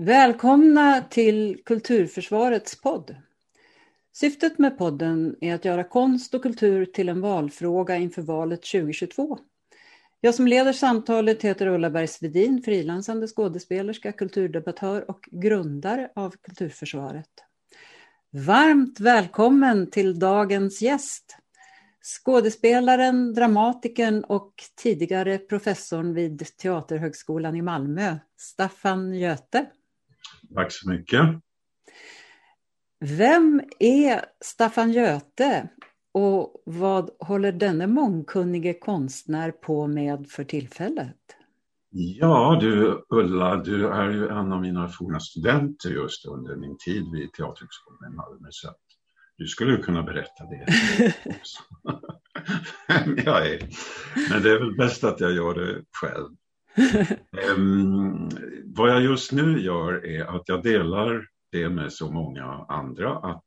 Välkomna till Kulturförsvarets podd. Syftet med podden är att göra konst och kultur till en valfråga inför valet 2022. Jag som leder samtalet heter Ulla Bergsvedin, frilansande skådespelerska, kulturdebattör och grundare av Kulturförsvaret. Varmt välkommen till dagens gäst. Skådespelaren, dramatikern och tidigare professorn vid Teaterhögskolan i Malmö, Staffan Göte. Tack så mycket. Vem är Staffan Göte och vad håller denne mångkunnige konstnär på med för tillfället? Ja du Ulla, du är ju en av mina forna studenter just under min tid vid Teaterhögskolan i Malmö. Så du skulle kunna berätta det jag är. Men det är väl bäst att jag gör det själv um, vad jag just nu gör är att jag delar det med så många andra att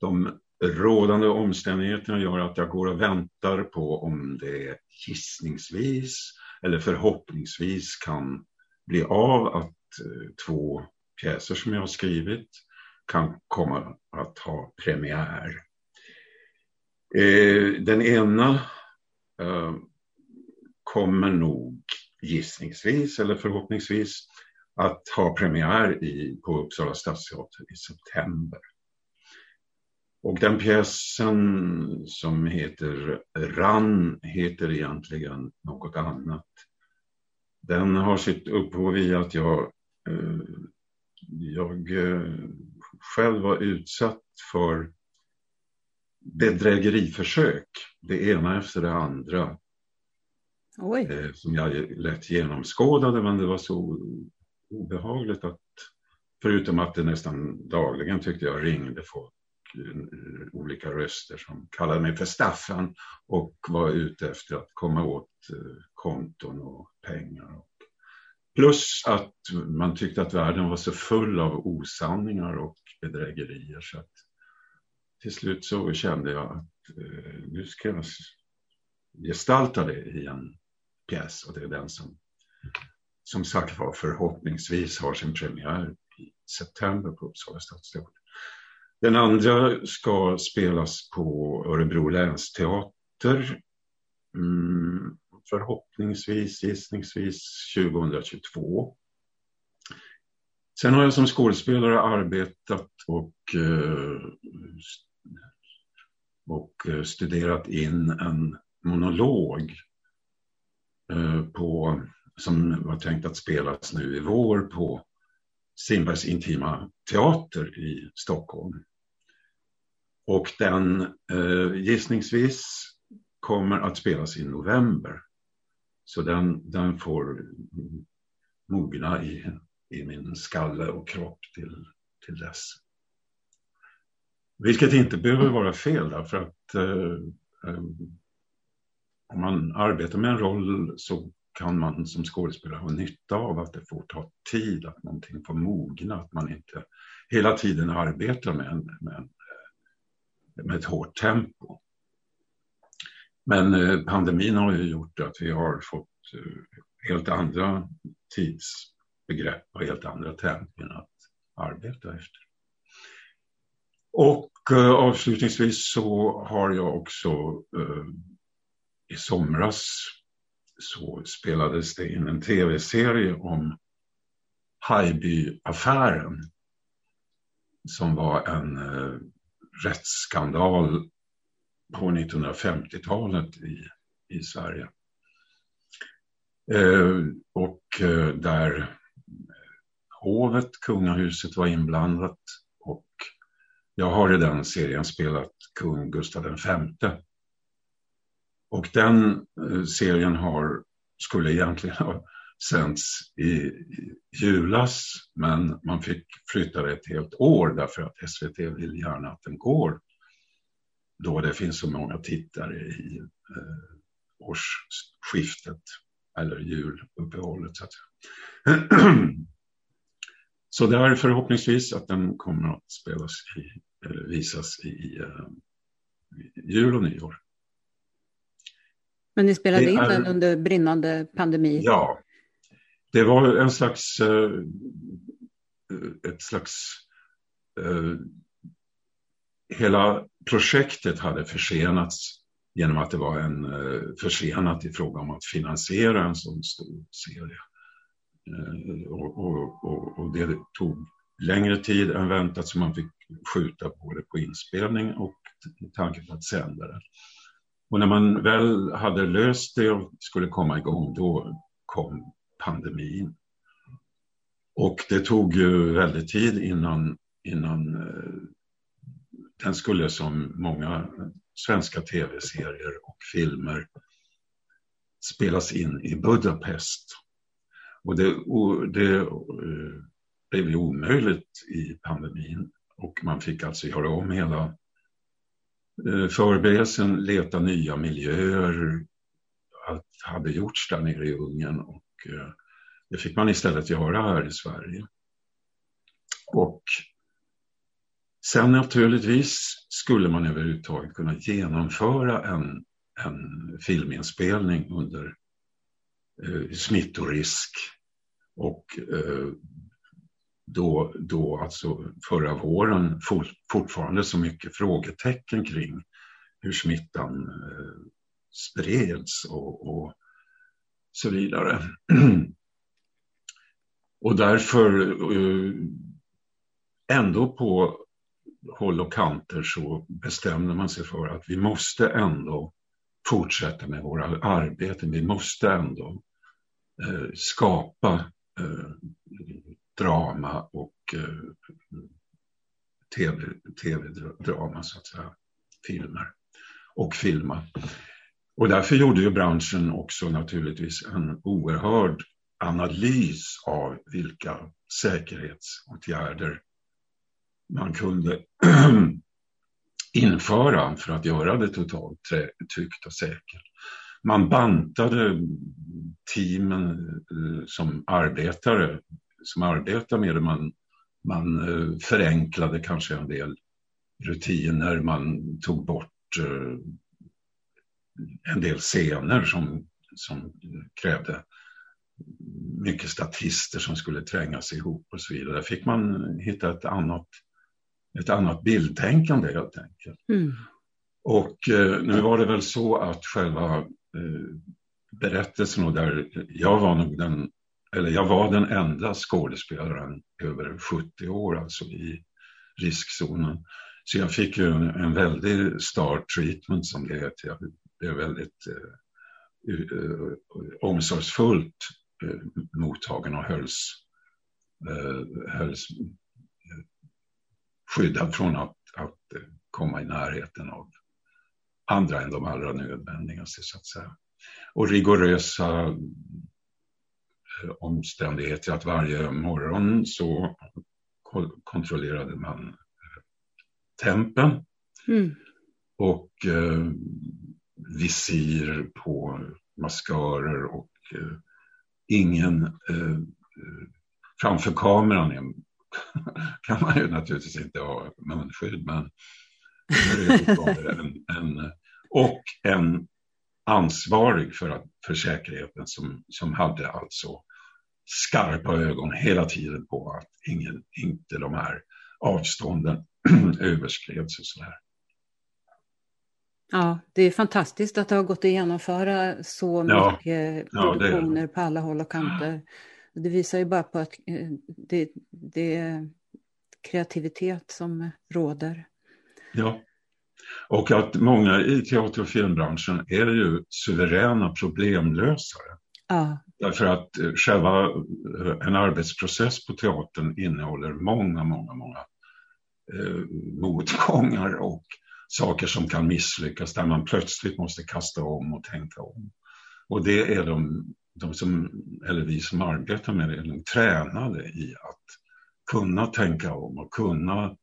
de rådande omständigheterna gör att jag går och väntar på om det gissningsvis eller förhoppningsvis kan bli av att eh, två pjäser som jag har skrivit kan komma att ha premiär. Eh, den ena eh, kommer nog gissningsvis eller förhoppningsvis att ha premiär i, på Uppsala stadsteater i september. Och den pjäsen som heter Rann heter egentligen något annat. Den har sitt upphov i att jag, eh, jag eh, själv var utsatt för bedrägeriförsök, det ena efter det andra. Oj. Eh, som jag lätt genomskådade men det var så obehagligt att förutom att det nästan dagligen tyckte jag ringde folk eh, olika röster som kallade mig för Staffan och var ute efter att komma åt eh, konton och pengar. Plus att man tyckte att världen var så full av osanningar och bedrägerier så att till slut så kände jag att nu ska jag gestalta det i en pjäs och det är den som som sagt var förhoppningsvis har sin premiär i september på Uppsala stadsteater. Den andra ska spelas på Örebro länsteater. Mm, förhoppningsvis, gissningsvis 2022. Sen har jag som skådespelare arbetat och, eh, och eh, studerat in en monolog Eh, på som var tänkt att spelas nu i vår på Strindbergs Intima Teater i Stockholm. Och den eh, gissningsvis kommer att spelas i november. Så den, den får mogna i, i min skalle och kropp till, till dess. Vilket inte behöver vara fel därför att eh, eh, om man arbetar med en roll så kan man som skådespelare ha nytta av att det får ta tid, att någonting får mogna, att man inte hela tiden arbetar med, en, med, en, med ett hårt tempo. Men eh, pandemin har ju gjort att vi har fått eh, helt andra tidsbegrepp och helt andra tempon att arbeta efter. Och eh, avslutningsvis så har jag också eh, i somras så spelades det in en tv-serie om Haijby-affären som var en eh, rättsskandal på 1950-talet i, i Sverige. Eh, och eh, där eh, hovet, kungahuset var inblandat och jag har i den serien spelat kung Gustav V och den eh, serien har, skulle egentligen ha sänds i julas men man fick flytta det ett helt år därför att SVT vill gärna att den går då det finns så många tittare i eh, årsskiftet eller juluppehållet. Så, att så det är förhoppningsvis att den kommer att spelas i, eller visas i eh, jul och nyår. Men ni spelade in är, den under brinnande pandemi? Ja, det var en slags eh, ett slags eh, hela projektet hade försenats genom att det var en eh, försenat i fråga om att finansiera en sån stor serie. Och, och, och, och, det tog längre tid än väntat så man fick skjuta både på inspelning och tanken på att sända det. Och när man väl hade löst det och skulle komma igång då kom pandemin. Och det tog ju väldigt tid innan, innan eh, den skulle som många svenska tv-serier och filmer spelas in i Budapest. Och det, det eh, blev ju omöjligt i pandemin och man fick alltså göra om hela Eh, förberedelsen, leta nya miljöer. Allt hade gjorts där nere i Ungern och eh, det fick man istället göra här i Sverige. Och sen naturligtvis skulle man överhuvudtaget kunna genomföra en, en filminspelning under eh, smittorisk och eh, då, då alltså förra våren for, fortfarande så mycket frågetecken kring hur smittan eh, spreds och, och så vidare. och därför eh, ändå på håll och kanter så bestämde man sig för att vi måste ändå fortsätta med våra arbeten. Vi måste ändå eh, skapa eh, drama och eh, tv-drama, TV så att säga, filmer och filma. Och därför gjorde ju branschen också naturligtvis en oerhörd analys av vilka säkerhetsåtgärder man kunde införa för att göra det totalt tryggt och säkert. Man bantade teamen eh, som arbetare som arbetar med det. Man, man eh, förenklade kanske en del rutiner, man tog bort eh, en del scener som, som krävde mycket statister som skulle trängas ihop och så vidare. Där fick man hitta ett annat, ett annat bildtänkande helt enkelt. Mm. Och eh, nu var det väl så att själva eh, berättelsen och där jag var nog den, eller jag var den enda skådespelaren över 70 år alltså i riskzonen. Så jag fick ju en, en väldig star treatment som det heter. Jag blev väldigt eh, eh omsorgsfullt eh, mottagen och hölls, eh, hölls eh, skyddad från att, att eh, komma i närheten av andra än de allra nödvändigaste så att säga. Och rigorösa omständigheter att varje morgon så kontrollerade man tempen mm. och eh, visir på maskörer och eh, ingen eh, framför kameran kan man ju naturligtvis inte ha munskydd men en, en, och en ansvarig för, att, för säkerheten som, som hade alltså skarpa ögon hela tiden på att ingen, inte de här avstånden överskreds och så här. Ja, det är fantastiskt att det har gått att genomföra så ja, mycket produktioner ja, på alla håll och kanter. Det visar ju bara på att eh, det, det är kreativitet som råder. Ja, och att många i teater och filmbranschen är ju suveräna problemlösare. Ja. Därför att eh, själva eh, en arbetsprocess på teatern innehåller många, många, många eh, motgångar och saker som kan misslyckas där man plötsligt måste kasta om och tänka om. Och det är de, de som, eller vi som arbetar med det, är de tränade i att kunna tänka om och kunna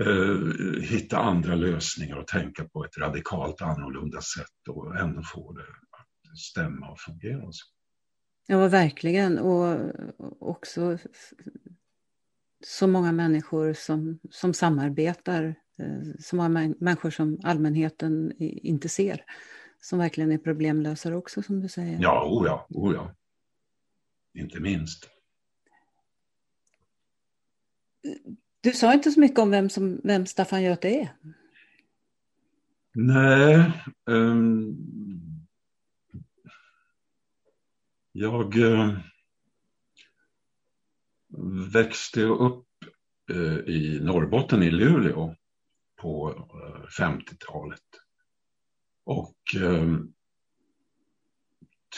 eh, hitta andra lösningar och tänka på ett radikalt annorlunda sätt och ändå få det stämma och fungera. Ja, verkligen. Och också så många människor som, som samarbetar, eh, så många människor som allmänheten inte ser, som verkligen är problemlösare också som du säger. Ja, o ja, o ja. Inte minst. Du sa inte så mycket om vem, som, vem Staffan Göte är. Nej. Um, jag eh, växte upp eh, i Norrbotten, i Luleå, på eh, 50-talet. Och eh,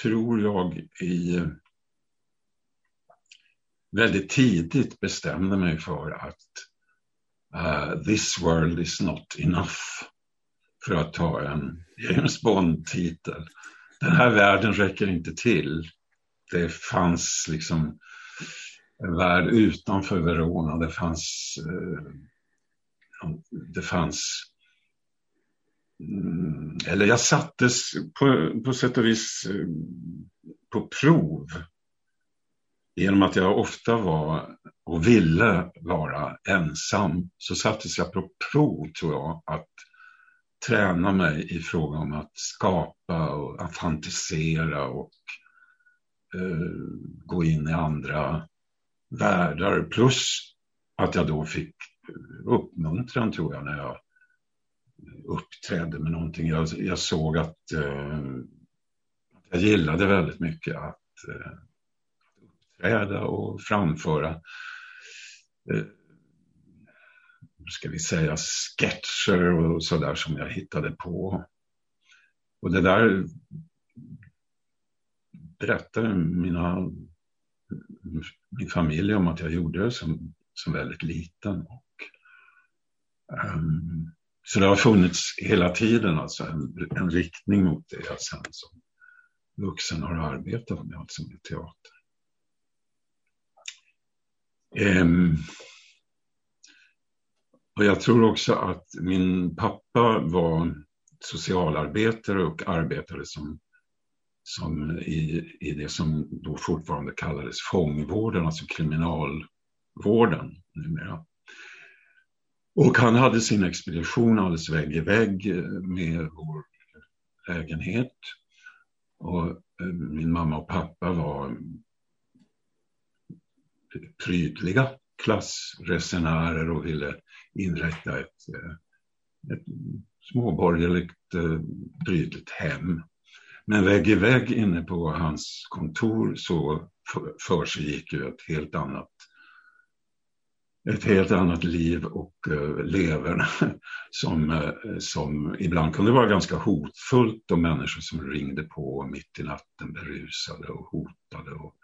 tror jag i väldigt tidigt bestämde mig för att uh, this world is not enough. För att ta en James Bond-titel. Den här världen räcker inte till. Det fanns liksom en värld utanför Verona. Det fanns, eh, det fanns mm, eller jag sattes på, på sätt och vis eh, på prov genom att jag ofta var och ville vara ensam så sattes jag på prov, tror jag, att träna mig i fråga om att skapa och att fantisera och Eh, gå in i andra världar. Plus att jag då fick uppmuntran, tror jag, när jag uppträdde med någonting. Jag, jag såg att eh, jag gillade väldigt mycket att eh, uppträda och framföra eh, ska vi säga sketcher och sådär som jag hittade på. Och det där berättade mina, min familj om att jag gjorde det som, som väldigt liten. Och, um, så det har funnits hela tiden alltså en, en riktning mot det jag sen som vuxen har arbetat med, alltså med teater. Um, och jag tror också att min pappa var socialarbetare och arbetade som, som i, i det som då fortfarande kallades fångvården, alltså kriminalvården numera. Och han hade sin expedition alldeles vägg i vägg med vår lägenhet. Och eh, min mamma och pappa var prydliga klassresenärer och ville inrätta ett, eh, ett småborgerligt eh, prydligt hem. Men vägg i vägg inne på hans kontor så för sig gick ju ett helt annat ett helt annat liv och uh, som, uh, som ibland kunde vara ganska hotfullt och människor som ringde på mitt i natten berusade och hotade och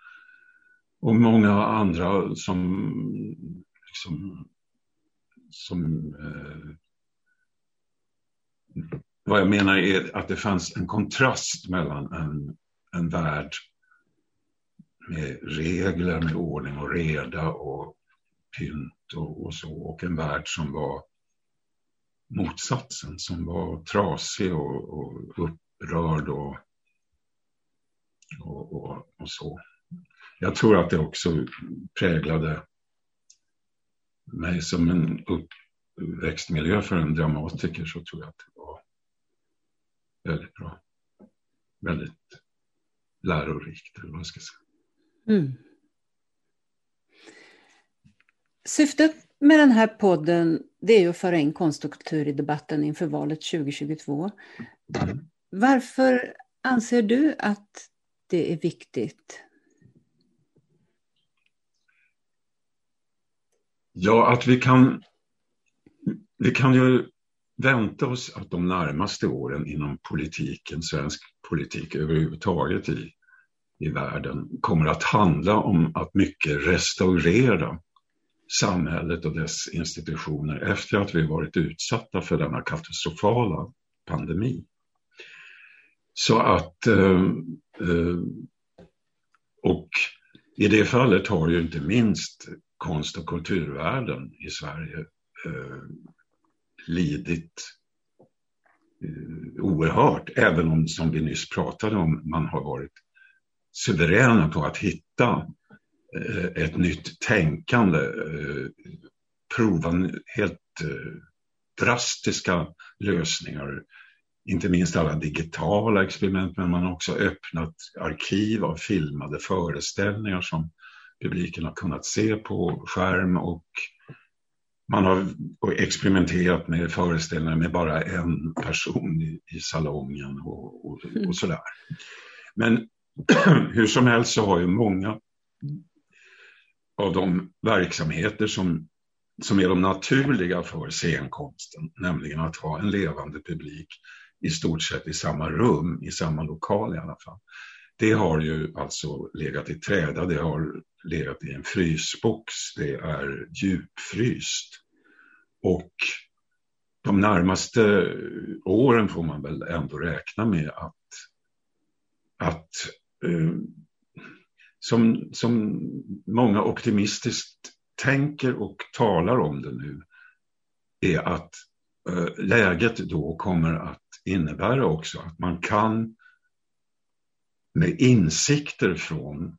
och många andra som, liksom, som eh, vad jag menar är att det fanns en kontrast mellan en, en värld med regler, med ordning och reda och pynt och, och, så och en värld som var motsatsen, som var trasig och, och upprörd och, och, och, och så. Jag tror att det också präglade mig som en uppväxtmiljö för en dramatiker så tror jag att det var väldigt bra. Väldigt lärorikt, eller vad jag ska säga. Mm. Syftet med den här podden det är att föra in konst och kultur i debatten inför valet 2022. Mm. Varför anser du att det är viktigt? Ja, att vi kan, vi kan ju vänta oss att de närmaste åren inom politiken, svensk politik överhuvudtaget i, i världen, kommer att handla om att mycket restaurera samhället och dess institutioner efter att vi varit utsatta för denna katastrofala pandemi. Så att, eh, eh, och i det fallet har ju inte minst konst och kulturvärlden i Sverige eh, lidit eh, oerhört, även om, som vi nyss pratade om, man har varit suveräna på att hitta eh, ett nytt tänkande, eh, prova helt eh, drastiska lösningar, inte minst alla digitala experiment, men man har också öppnat arkiv av filmade föreställningar som publiken har kunnat se på skärm och man har experimenterat med föreställningar med bara en person i, i salongen och, och, och mm. sådär. Men hur som helst så har ju många av de verksamheter som, som är de naturliga för scenkonsten, nämligen att ha en levande publik i stort sett i samma rum, i samma lokal i alla fall. Det har ju alltså legat i träda, det har legat i en frysbox, det är djupfryst. Och de närmaste åren får man väl ändå räkna med att, att eh, som, som många optimistiskt tänker och talar om det nu är att eh, läget då kommer att innebära också att man kan med insikter från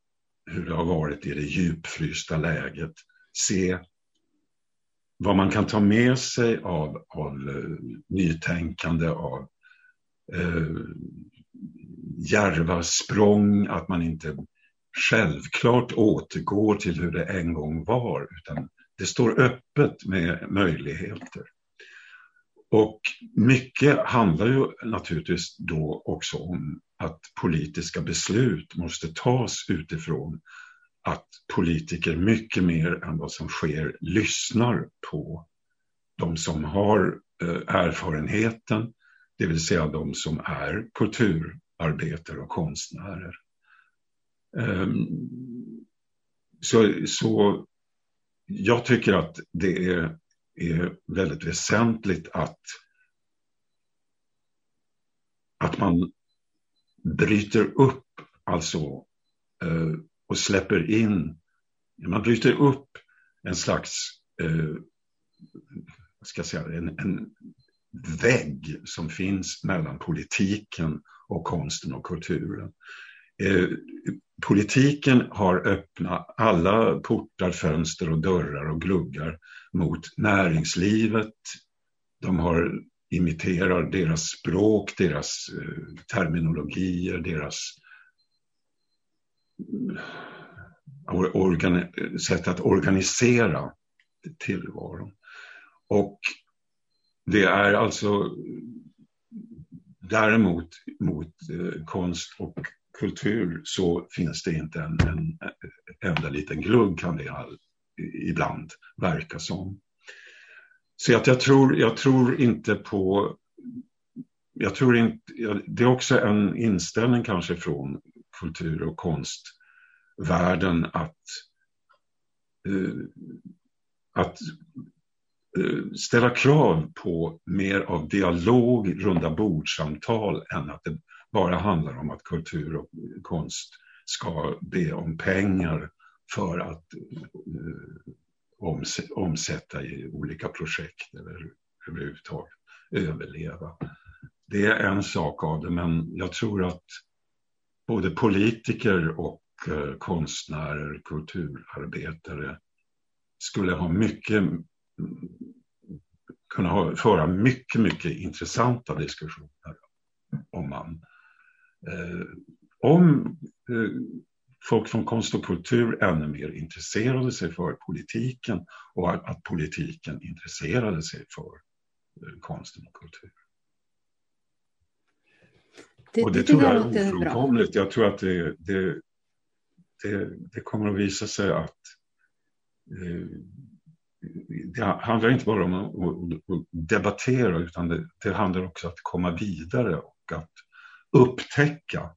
hur det har varit i det djupfrysta läget se vad man kan ta med sig av, av eh, nytänkande, av eh, djärva språng, att man inte självklart återgår till hur det en gång var, utan det står öppet med möjligheter. Och mycket handlar ju naturligtvis då också om att politiska beslut måste tas utifrån att politiker mycket mer än vad som sker lyssnar på de som har eh, erfarenheten, det vill säga de som är kulturarbetare och konstnärer. Ehm, så, så jag tycker att det är, är väldigt väsentligt att, att man bryter upp alltså eh, och släpper in, man bryter upp en slags, eh, vad ska jag säga, en, en vägg som finns mellan politiken och konsten och kulturen. Eh, politiken har öppnat alla portar, fönster och dörrar och gluggar mot näringslivet. De har imiterar deras språk, deras eh, terminologier, deras eh, eh, sätt att organisera tillvaron. Och det är alltså däremot mot konst och kultur så finns det inte en, en, en enda liten glugg kan det all, ibland verka som. Så att jag, tror, jag tror inte på... Jag tror inte, det är också en inställning kanske från kultur och konstvärlden att, eh, att eh, ställa krav på mer av dialog, runda bordsamtal än att det bara handlar om att kultur och konst ska be om pengar för att eh, omsätta i olika projekt eller överhuvudtaget överleva. Det är en sak av det, men jag tror att både politiker och eh, konstnärer, kulturarbetare skulle ha mycket kunna ha, föra mycket, mycket intressanta diskussioner om man eh, om eh, folk från konst och kultur ännu mer intresserade sig för politiken och att politiken intresserade sig för eh, konsten och kultur. Det, och det, det tror jag är ofrånkomligt. Jag tror att det, det, det, det, kommer att visa sig att eh, det handlar inte bara om att debattera utan det, det handlar också om att komma vidare och att upptäcka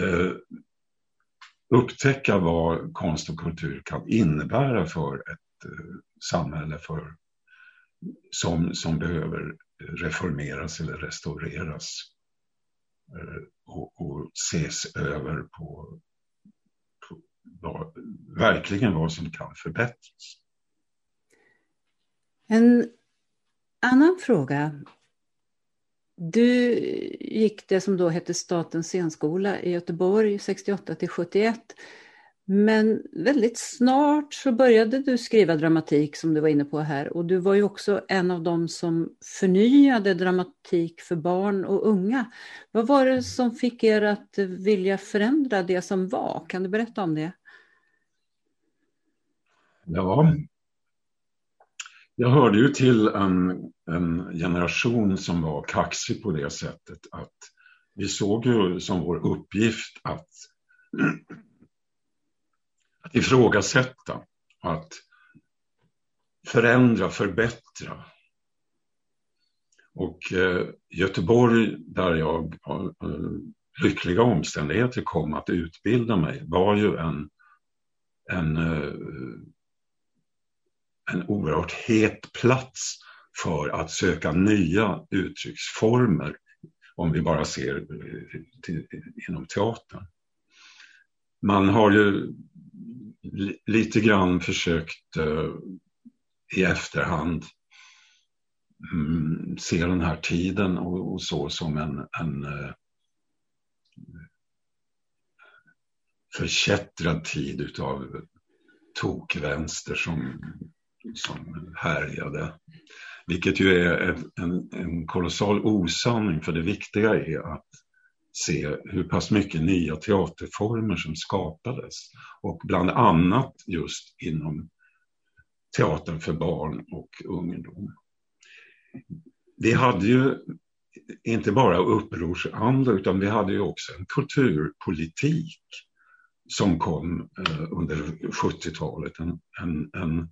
eh, upptäcka vad konst och kultur kan innebära för ett eh, samhälle för, som, som behöver reformeras eller restaureras eh, och, och ses över på, på vad, verkligen vad som kan förbättras. En annan fråga du gick det som då hette Statens scenskola i Göteborg 68 till 71. Men väldigt snart så började du skriva dramatik som du var inne på här och du var ju också en av dem som förnyade dramatik för barn och unga. Vad var det som fick er att vilja förändra det som var? Kan du berätta om det? Ja, jag hörde ju till en, en generation som var kaxig på det sättet att vi såg ju som vår uppgift att, att ifrågasätta, att förändra, förbättra. Och eh, Göteborg, där jag av eh, lyckliga omständigheter kom att utbilda mig, var ju en, en, eh, en oerhört het plats för att söka nya uttrycksformer om vi bara ser till, inom teatern. Man har ju lite grann försökt uh, i efterhand um, se den här tiden och, och så som en, en uh, förkättrad tid utav tokvänster som, som härjade. Vilket ju är en, en kolossal osanning för det viktiga är att se hur pass mycket nya teaterformer som skapades. Och bland annat just inom teatern för barn och ungdom. Vi hade ju inte bara upprorsanda utan vi hade ju också en kulturpolitik som kom eh, under 70-talet. En, en, en,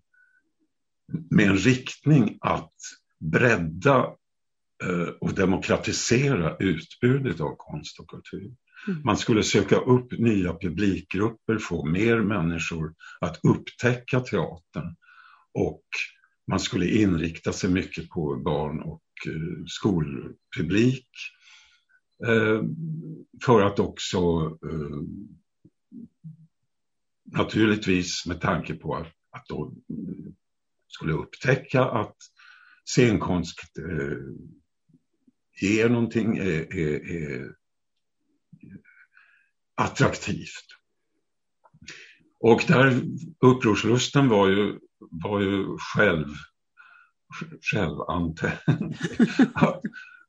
med en riktning att bredda eh, och demokratisera utbudet av konst och kultur. Mm. Man skulle söka upp nya publikgrupper, få mer människor att upptäcka teatern och man skulle inrikta sig mycket på barn och eh, skolpublik eh, för att också naturligtvis med tanke på att, att de skulle upptäcka att scenkonst eh, ger någonting, är, är, är attraktivt. Och där upprorslusten var ju, var ju själv, självantänd.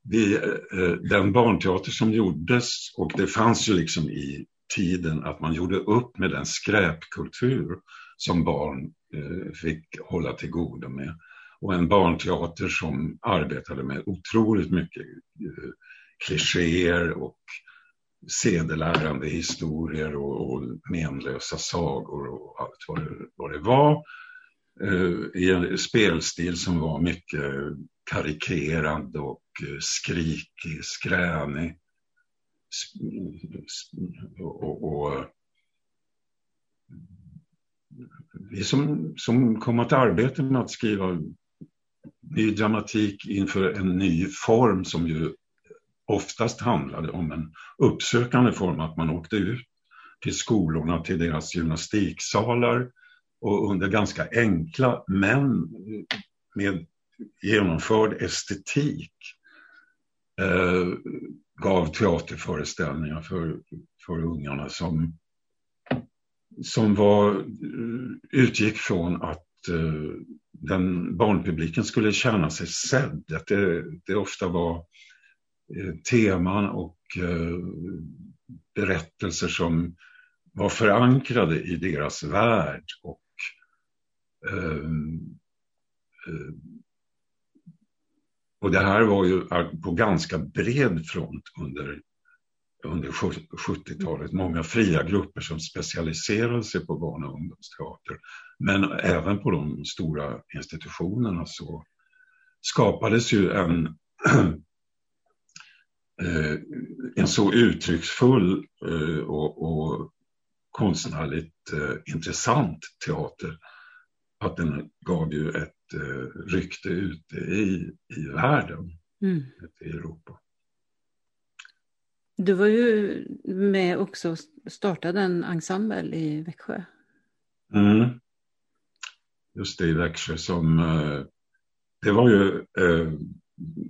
Vi, eh, den barnteater som gjordes, och det fanns ju liksom i tiden att man gjorde upp med den skräpkultur som barn eh, fick hålla till godo med. Och en barnteater som arbetade med otroligt mycket eh, klichéer och sedelärande historier och, och menlösa sagor och allt vad det, vad det var. Eh, I en spelstil som var mycket karikerad och skrikig, skränig och, och vi som, som kom att arbeta med att skriva ny dramatik inför en ny form som ju oftast handlade om en uppsökande form, att man åkte ut till skolorna, till deras gymnastiksalar och under ganska enkla men med genomförd estetik eh, gav teaterföreställningar för, för ungarna som, som var, eh, utgick från att eh, den barnpubliken skulle känna sig sedd. Att det, det ofta var eh, teman och berättelser som var förankrade i deras värld och och det här var ju på ganska bred front under, under 70-talet. Många fria grupper som specialiserade sig på barn och ungdomsteater. Men även på de stora institutionerna så skapades ju en, eh, en så uttrycksfull eh, och, och konstnärligt eh, intressant teater att den gav ju ett rykte ute i, i världen, mm. i Europa. Du var ju med också och startade en ensemble i Växjö. Mm. Just det, i Växjö som... Eh, det var ju eh,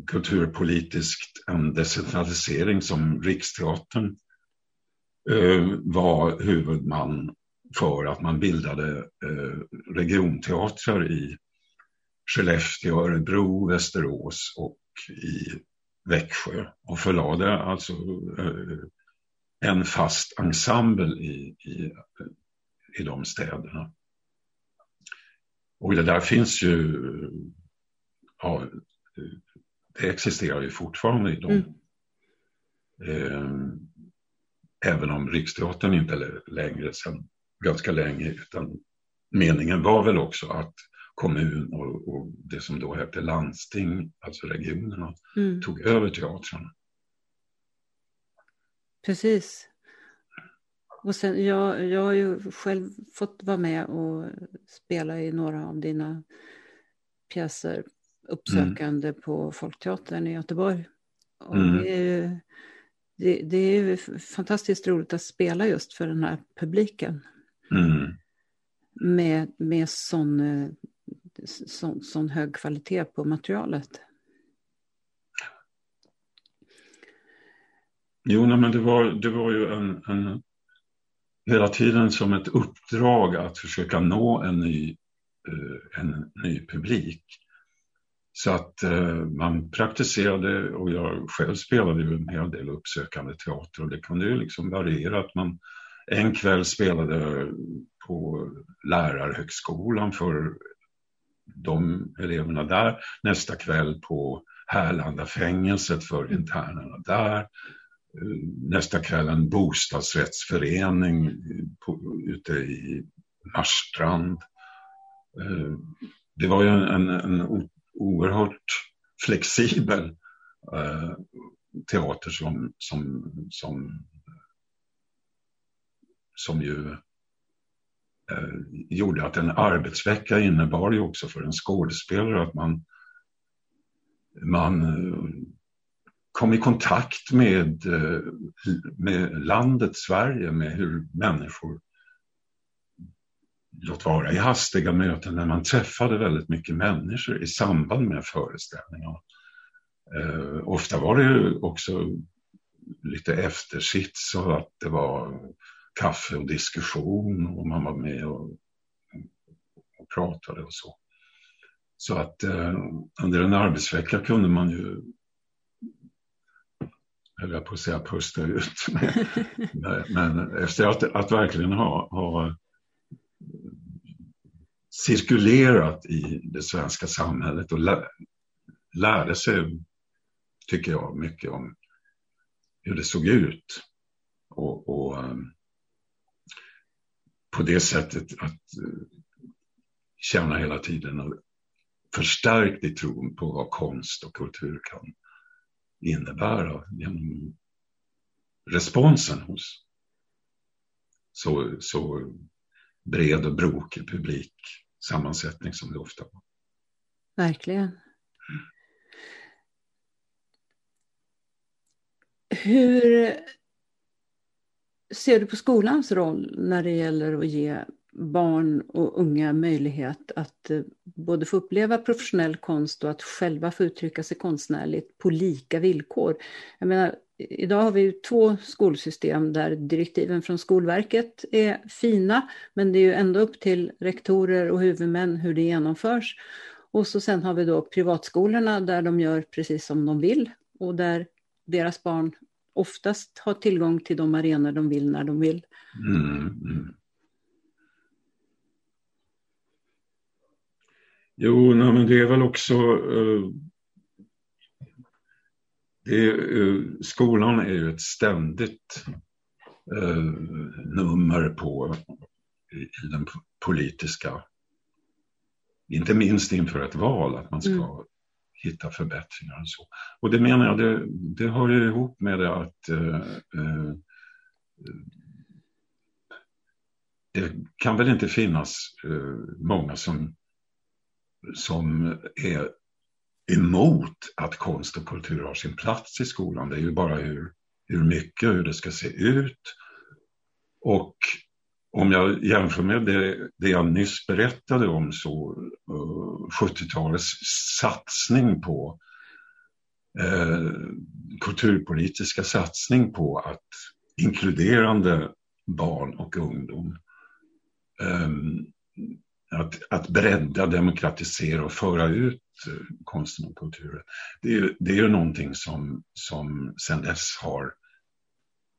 kulturpolitiskt en decentralisering som Riksteatern eh, var huvudman för att man bildade regionteatrar i Skellefteå, Örebro, Västerås och i Växjö och förlade alltså eh, en fast ensemble i, i, i de städerna. Och det där finns ju ja, det existerar ju fortfarande i dem. Mm. Eh, även om Riksteatern inte längre sedan ganska länge utan meningen var väl också att kommun och, och det som då hette landsting, alltså regionerna, mm. tog över teatrarna. Precis. Och sen, jag, jag har ju själv fått vara med och spela i några av dina pjäser uppsökande mm. på Folkteatern i Göteborg. Och mm. det, är ju, det, det, är ju fantastiskt roligt att spela just för den här publiken. Mm. Med, med sån, sån, sån hög kvalitet på materialet. Jo, nej, men det var, det var ju en, en, hela tiden som ett uppdrag att försöka nå en ny, eh, en ny publik. Så att eh, man praktiserade och jag själv spelade ju en hel del uppsökande teater och det kunde ju liksom variera att man en kväll spelade på lärarhögskolan för de eleverna där. Nästa kväll på Härlanda fängelset för internerna där nästa kväll en bostadsrättsförening på, ute i Marstrand. Eh, det var ju en, en oerhört flexibel eh, teater som, som, som, som ju Eh, gjorde att en arbetsvecka innebar ju också för en skådespelare att man, man eh, kom i kontakt med, eh, med landet Sverige, med hur människor, låt vara i hastiga möten, när man träffade väldigt mycket människor i samband med föreställningarna. Eh, ofta var det ju också lite eftersits så att det var kaffe och diskussion och man var med och, och pratade och så. Så att eh, under en arbetsvecka kunde man ju höll jag på att säga, pusta ut. men, men efter att, att verkligen ha, ha cirkulerat i det svenska samhället och lä, lärde sig, tycker jag, mycket om hur det såg ut. Och, och um, på det sättet att känna hela tiden och förstärkt i tron på vad konst och kultur kan innebära genom responsen hos så, så bred och brokig publik sammansättning som det ofta var. Verkligen. Hur ser du på skolans roll när det gäller att ge barn och unga möjlighet att eh, både få uppleva professionell konst och att själva få uttrycka sig konstnärligt på lika villkor. Jag menar, idag har vi ju två skolsystem där direktiven från Skolverket är fina, men det är ju ändå upp till rektorer och huvudmän hur det genomförs. Och så sen har vi då privatskolorna där de gör precis som de vill och där deras barn oftast har tillgång till de arenor de vill när de vill. Mm, mm. Jo, nej, men det är väl också... Uh, det uh, skolan är ju ett ständigt uh, nummer på i, i, den politiska... Inte minst inför ett val, att man ska mm hitta förbättringar och så. Och det menar jag, det, det hör ju ihop med det att eh, eh, eh, det kan väl inte finnas många som som är emot att konst och kultur har sin plats i skolan. Det är ju bara hur, hur mycket, hur det ska se ut. Och om jag jämför med det, det jag nyss berättade om så eh, uh, 70-talets satsning på uh, kulturpolitiska satsning på att inkluderande barn och ungdom um, att, att bredda, demokratisera och föra ut eh, konsten och kulturen. Det är, det är ju någonting som, som sedan dess har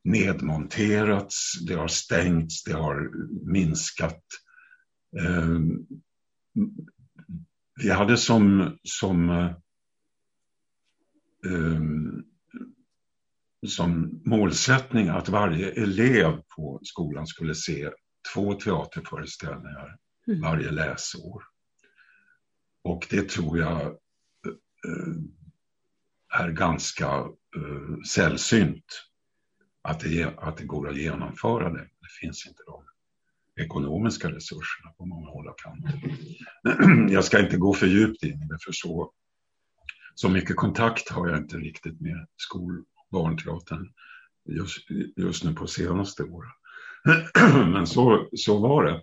nedmonterats, det har stängts, det har minskat. Eh, vi hade som, som, um, som målsättning att varje elev på skolan skulle se två teaterföreställningar mm. varje läsår. Och det tror jag uh, är ganska uh, sällsynt att det, att det går att genomföra det. Det finns inte de ekonomiska resurserna på många håll och kanter. Jag ska inte gå för djupt in i det, för så, så mycket kontakt har jag inte riktigt med skol och barnteatern just, just nu på senaste åren. Men så, så var det.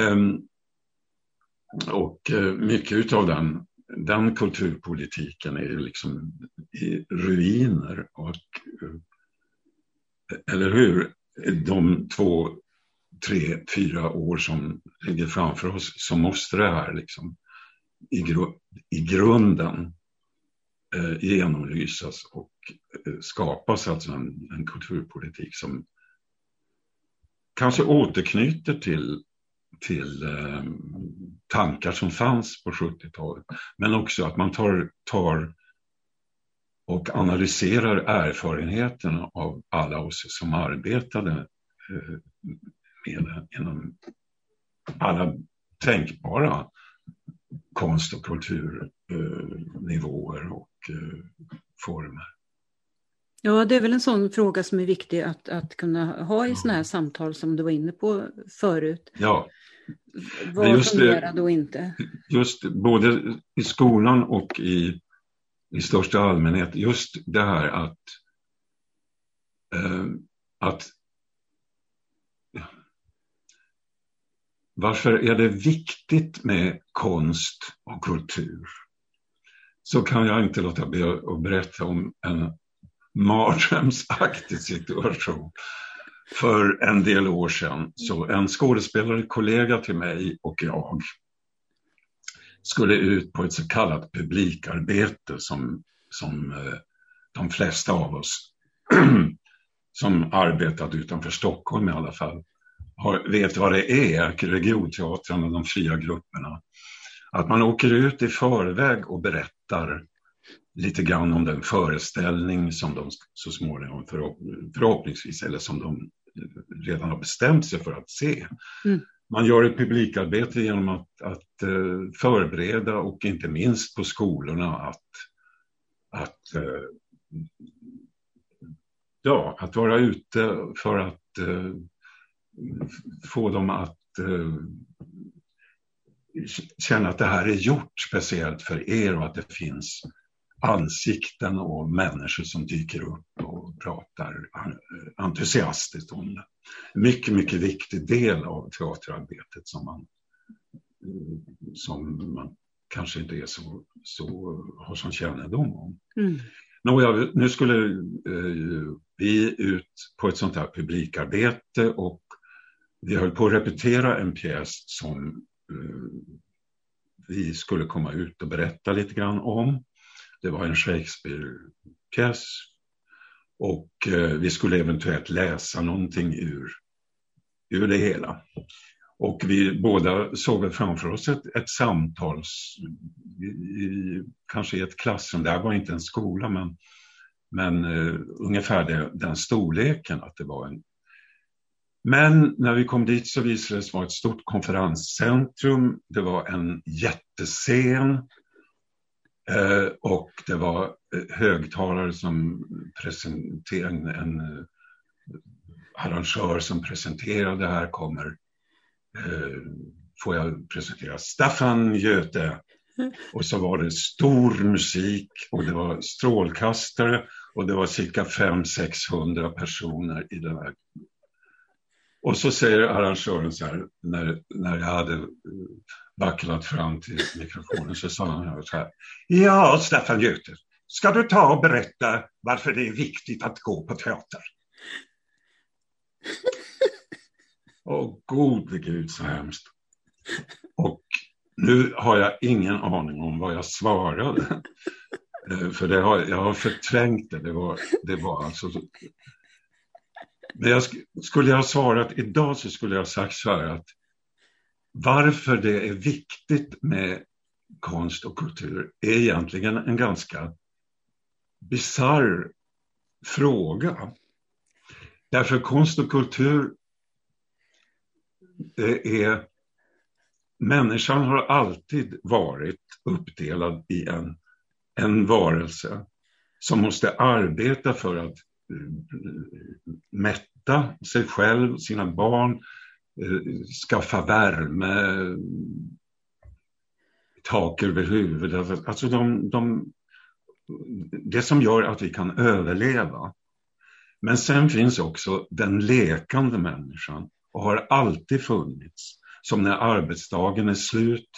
Ehm, och eh, mycket av den, den kulturpolitiken är liksom i ruiner. Och, eh, eller hur? De två tre, fyra år som ligger framför oss så måste det här liksom i, gru i grunden eh, genomlysas och eh, skapas alltså en, en kulturpolitik som kanske återknyter till, till eh, tankar som fanns på 70-talet. Men också att man tar, tar och analyserar erfarenheterna av alla oss som arbetade eh, med inom alla tänkbara konst och kulturnivåer och eh, former. Ja, det är väl en sån fråga som är viktig att, att kunna ha i sådana här samtal som du var inne på förut. Ja. Vad just fungerar då inte? Just både i skolan och i, i största allmänhet, just det här att, eh, att Varför är det viktigt med konst och kultur? Så kan jag inte låta bli att berätta om en mardrömsaktig situation. För en del år sedan, så en skådespelare, kollega till mig och jag skulle ut på ett så kallat publikarbete som, som eh, de flesta av oss som arbetat utanför Stockholm i alla fall har, vet vad det är, regionteatrarna, de fria grupperna. Att man åker ut i förväg och berättar lite grann om den föreställning som de så småningom förhoppningsvis, eller som de redan har bestämt sig för att se. Mm. Man gör ett publikarbete genom att, att eh, förbereda och inte minst på skolorna att, att, eh, ja, att vara ute för att eh, få dem att eh, känna att det här är gjort speciellt för er och att det finns ansikten och människor som dyker upp och pratar entusiastiskt om det. Mycket, mycket viktig del av teaterarbetet som man, som man kanske inte är så, så har som kännedom om. Mm. Nåja, nu skulle eh, vi ut på ett sånt här publikarbete och vi höll på att repetera en pjäs som eh, vi skulle komma ut och berätta lite grann om. Det var en Shakespeare-pjäs och eh, vi skulle eventuellt läsa någonting ur, ur det hela. Och vi båda såg framför oss ett, ett samtal, i, kanske i ett klassrum, det här var inte en skola men, men uh, ungefär det, den storleken, att det var en men när vi kom dit så visade det sig vara ett stort konferenscentrum. Det var en jättescen och det var eh, högtalare som presenterade, en, en eh, arrangör som presenterade här kommer, eh, får jag presentera, Staffan Göte. Och så var det stor musik och det var strålkastare och det var cirka 500-600 personer i den här och så säger arrangören så här, när, när jag hade vacklat fram till mikrofonen så sa han så här. Ja, Staffan Göte, ska du ta och berätta varför det är viktigt att gå på teater? Åh, gode gud så hemskt. Och nu har jag ingen aning om vad jag svarade. Eh, för det har, jag har förträngt det. Det var, det var alltså men jag sk skulle jag ha svarat idag så skulle jag ha sagt så här att varför det är viktigt med konst och kultur är egentligen en ganska bizarr fråga. Därför konst och kultur det är människan har alltid varit uppdelad i en, en varelse som måste arbeta för att mätta sig själv, sina barn, eh, skaffa värme, tak över huvudet. Alltså, alltså de, de, det som gör att vi kan överleva. Men sen finns också den lekande människan och har alltid funnits. Som när arbetsdagen är slut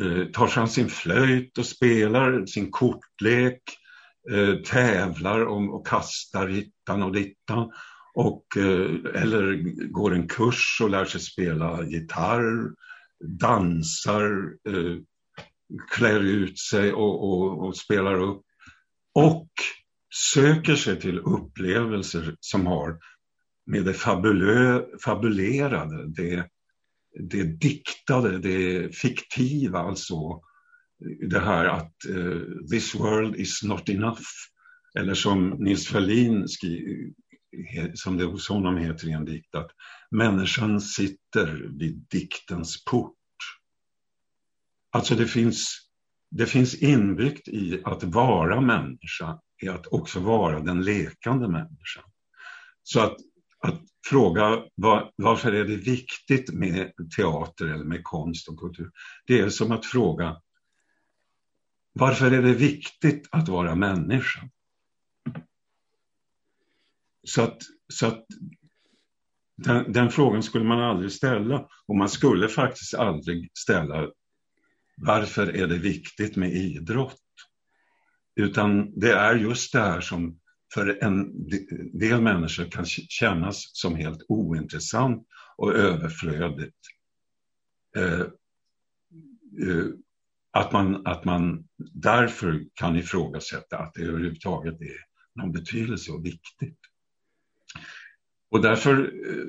eh, tar fram sin flöjt och spelar sin kortlek, eh, tävlar om och kastar hittan och dittan. Och, eh, eller går en kurs och lär sig spela gitarr, dansar, eh, klär ut sig och, och, och, spelar upp. Och söker sig till upplevelser som har med det fabulö, fabulerade, det, det diktade, det fiktiva, alltså det här att uh, this world is not enough. Eller som Nils Ferlin skri, som det hos honom heter i en dikt, att människan sitter vid diktens port. Alltså det finns, det finns inbyggt i att vara människa, i att också vara den lekande människan. Så att att fråga var, varför är det viktigt med teater eller med konst och kultur. Det är som att fråga varför är det viktigt att vara människa? Så att, så att den, den, frågan skulle man aldrig ställa och man skulle faktiskt aldrig ställa varför är det viktigt med idrott? Utan det är just det här som för en del människor kan kännas som helt ointressant och överflödigt. Eh, eh, att, man, att man därför kan ifrågasätta att det överhuvudtaget är någon betydelse och viktigt. Och därför eh,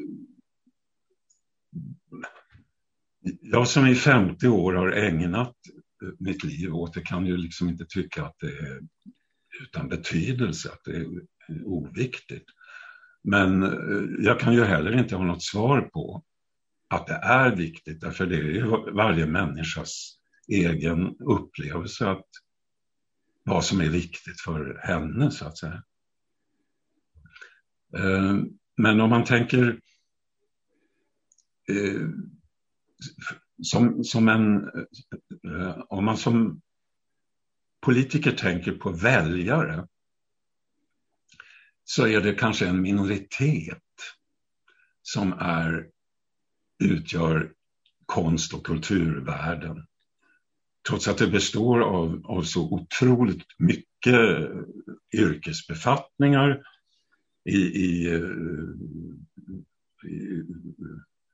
jag som i 50 år har ägnat eh, mitt liv åt det kan ju liksom inte tycka att det är utan betydelse, att det är eh, oviktigt. Men jag kan ju heller inte ha något svar på att det är viktigt, därför det är ju varje människas egen upplevelse att vad som är viktigt för henne, så att säga. Eh, men om man tänker eh, som, som en, eh, om man som politiker tänker på väljare så är det kanske en minoritet som är, utgör konst och kulturvärlden. Trots att det består av, av så otroligt mycket yrkesbefattningar i, i, eh, i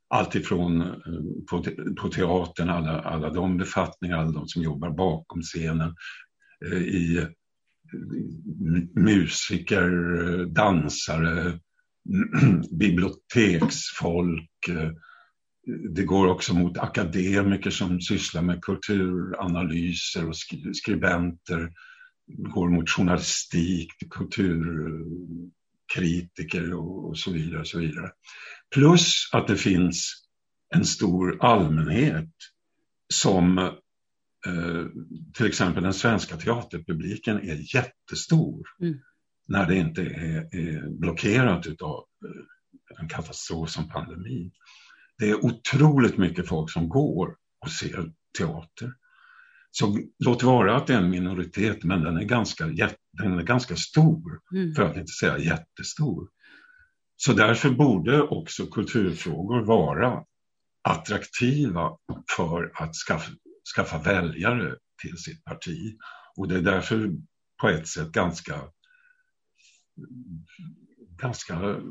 alltifrån eh, på, på teatern, alla, alla de befattningar, alla de som jobbar bakom scenen, eh, i musiker, dansare, biblioteksfolk. Det går också mot akademiker som sysslar med kulturanalyser och skribenter. Det går mot journalistik, kulturkritiker och så vidare. Och så vidare. Plus att det finns en stor allmänhet som Eh, till exempel den svenska teaterpubliken är jättestor mm. när det inte är, är blockerat av eh, en katastrof som pandemin. Det är otroligt mycket folk som går och ser teater. Så låt vara att det är en minoritet, men den är ganska, den är ganska stor, mm. för att inte säga jättestor. Så därför borde också kulturfrågor vara attraktiva för att skaffa, skaffa väljare till sitt parti. Och det är därför på ett sätt ganska, ganska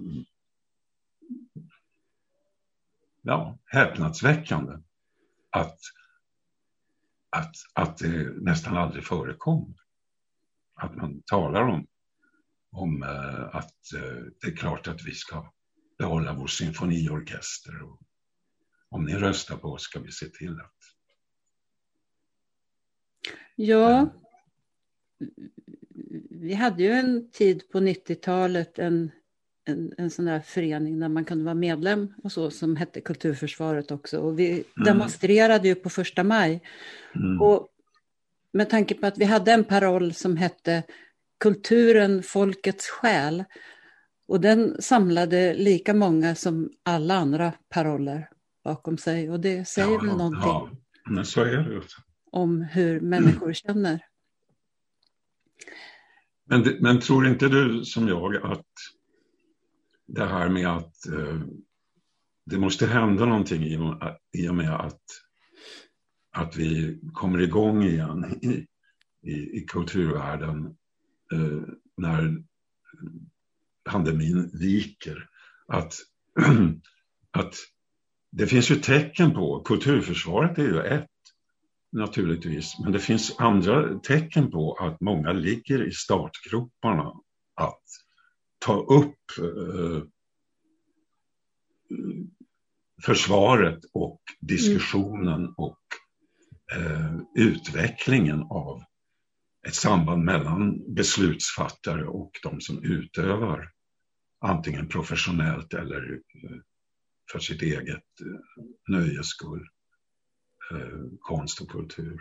ja, häpnadsväckande att, att, att det nästan aldrig förekommer. Att man talar om, om uh, att uh, det är klart att vi ska behålla vår symfoniorkester. Och om ni röstar på oss ska vi se till att Ja, vi hade ju en tid på 90-talet en, en, en sån där förening där man kunde vara medlem och så som hette Kulturförsvaret också. Och vi mm. demonstrerade ju på första maj. Mm. Och med tanke på att vi hade en paroll som hette Kulturen, folkets själ. Och den samlade lika många som alla andra paroller bakom sig. Och det säger ja, väl någonting. Ja, men så är det. Om hur människor mm. känner. Men, men tror inte du som jag att det här med att eh, det måste hända någonting i, och med att, att vi kommer igång igen i, i, i kulturvärlden eh, när pandemin viker. Att, att det finns ju tecken på, kulturförsvaret är ju ett naturligtvis, men det finns andra tecken på att många ligger i startgroparna att ta upp eh, försvaret och diskussionen mm. och eh, utvecklingen av ett samband mellan beslutsfattare och de som utövar antingen professionellt eller eh, för sitt eget eh, nöjes skull eh, konst och kultur.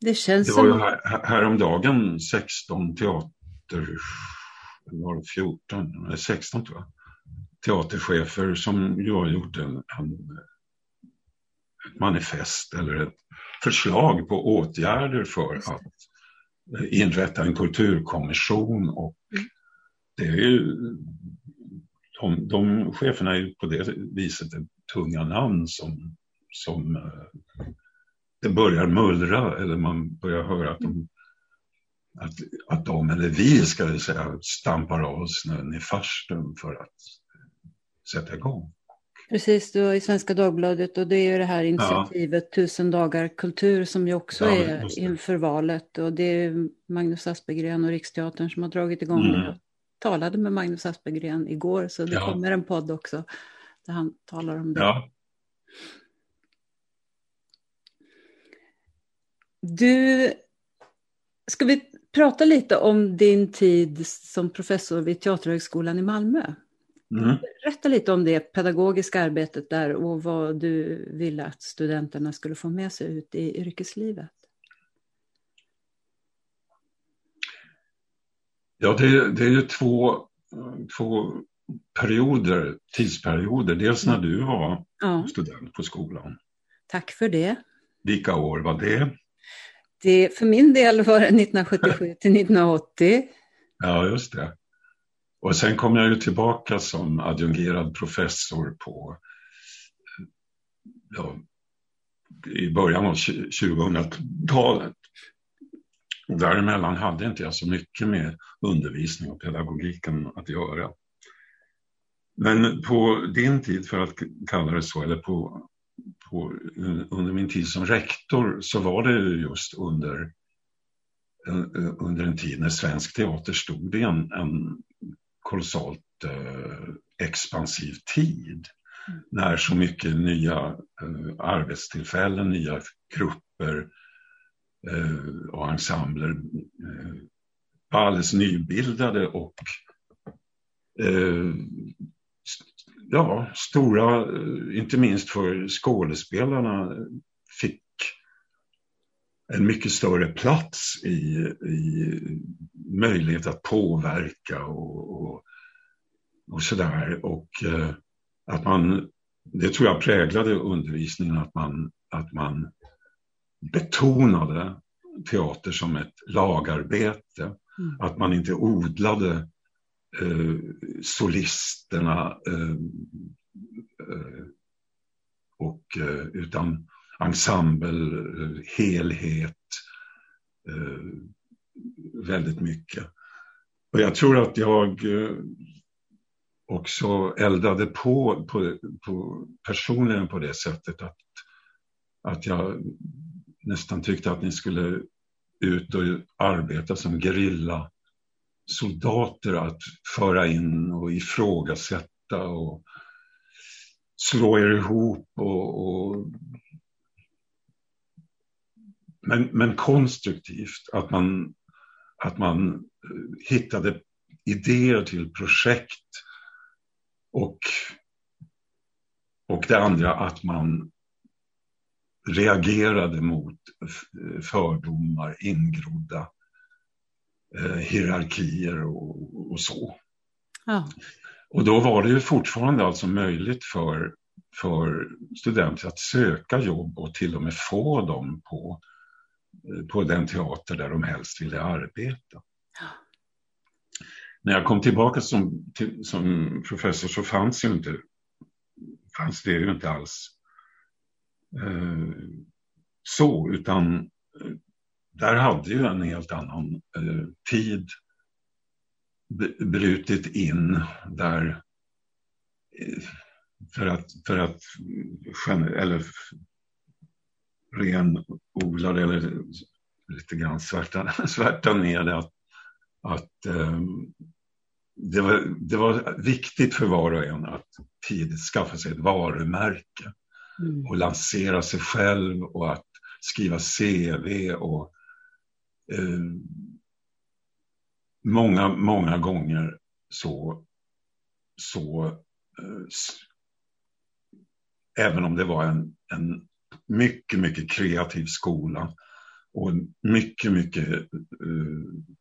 Det känns det var som... ju här, häromdagen 16 teater, var det? 14, eller 16 tror jag, teaterchefer som har gjort en, en ett manifest eller ett förslag på åtgärder för att inrätta en kulturkommission och mm. det är ju de, de cheferna är ju på det viset tunga namn som, som eh, det börjar mullra eller man börjar höra att de, att, att de eller vi ska vi säga stampar av snön i farstun för att sätta igång. Precis, var i Svenska Dagbladet och det är ju det här initiativet ja. Tusen dagar kultur som ju också ja, är inför valet och det är Magnus Aspergren och Riksteatern som har dragit igång mm. Jag talade med Magnus Aspergren igår så det ja. kommer en podd också där han talar om det. Ja. Du, ska vi prata lite om din tid som professor vid Teaterhögskolan i Malmö? Mm. Berätta lite om det pedagogiska arbetet där och vad du ville att studenterna skulle få med sig ut i yrkeslivet. Ja, det, det är ju två, två perioder, tidsperioder. Dels när du var ja. student på skolan. Tack för det. Vilka år var det? Det för min del var det 1977 till 1980. Ja, just det. Och sen kom jag ju tillbaka som adjungerad professor på ja, i början av 2000-talet. Däremellan hade inte jag så mycket med undervisning och pedagogiken att göra. Men på din tid, för att kalla det så, eller på, på, under min tid som rektor så var det just under, under en tid när svensk teater stod i en, en kolossalt eh, expansiv tid. Mm. När så mycket nya eh, arbetstillfällen, nya grupper eh, och ensembler eh, var alldeles nybildade och eh, ja, stora, eh, inte minst för skådespelarna, fick en mycket större plats i, i möjlighet att påverka och, och, och sådär. Och eh, att man, det tror jag präglade undervisningen, att man, att man betonade teater som ett lagarbete. Mm. Att man inte odlade eh, solisterna eh, eh, och, eh, utan ensemble, eh, helhet, eh, väldigt mycket. Och jag tror att jag eh, också eldade på, på, på personligen på det sättet att, att jag nästan tyckte att ni skulle ut och arbeta som gerilla soldater att föra in och ifrågasätta och slå er ihop och, och men, men konstruktivt, att man, att man eh, hittade idéer till projekt och, och det andra att man reagerade mot fördomar, ingrodda eh, hierarkier och, och så. Ja. Och då var det ju fortfarande alltså möjligt för, för studenter att söka jobb och till och med få dem på, eh, på den teater där de helst ville arbeta. Ja. När jag kom tillbaka som, till, som professor så fanns, ju inte, fanns det ju inte alls eh, så, utan där hade ju en helt annan eh, tid brutit in där eh, för att, för att eller renodla det eller lite grann svärta, svärta ner det att, att um, det, var, det var viktigt för var och en att tidigt skaffa sig ett varumärke mm. och lansera sig själv och att skriva CV och eh, många, många gånger så, så eh, även om det var en, en mycket, mycket kreativ skola och mycket, mycket eh,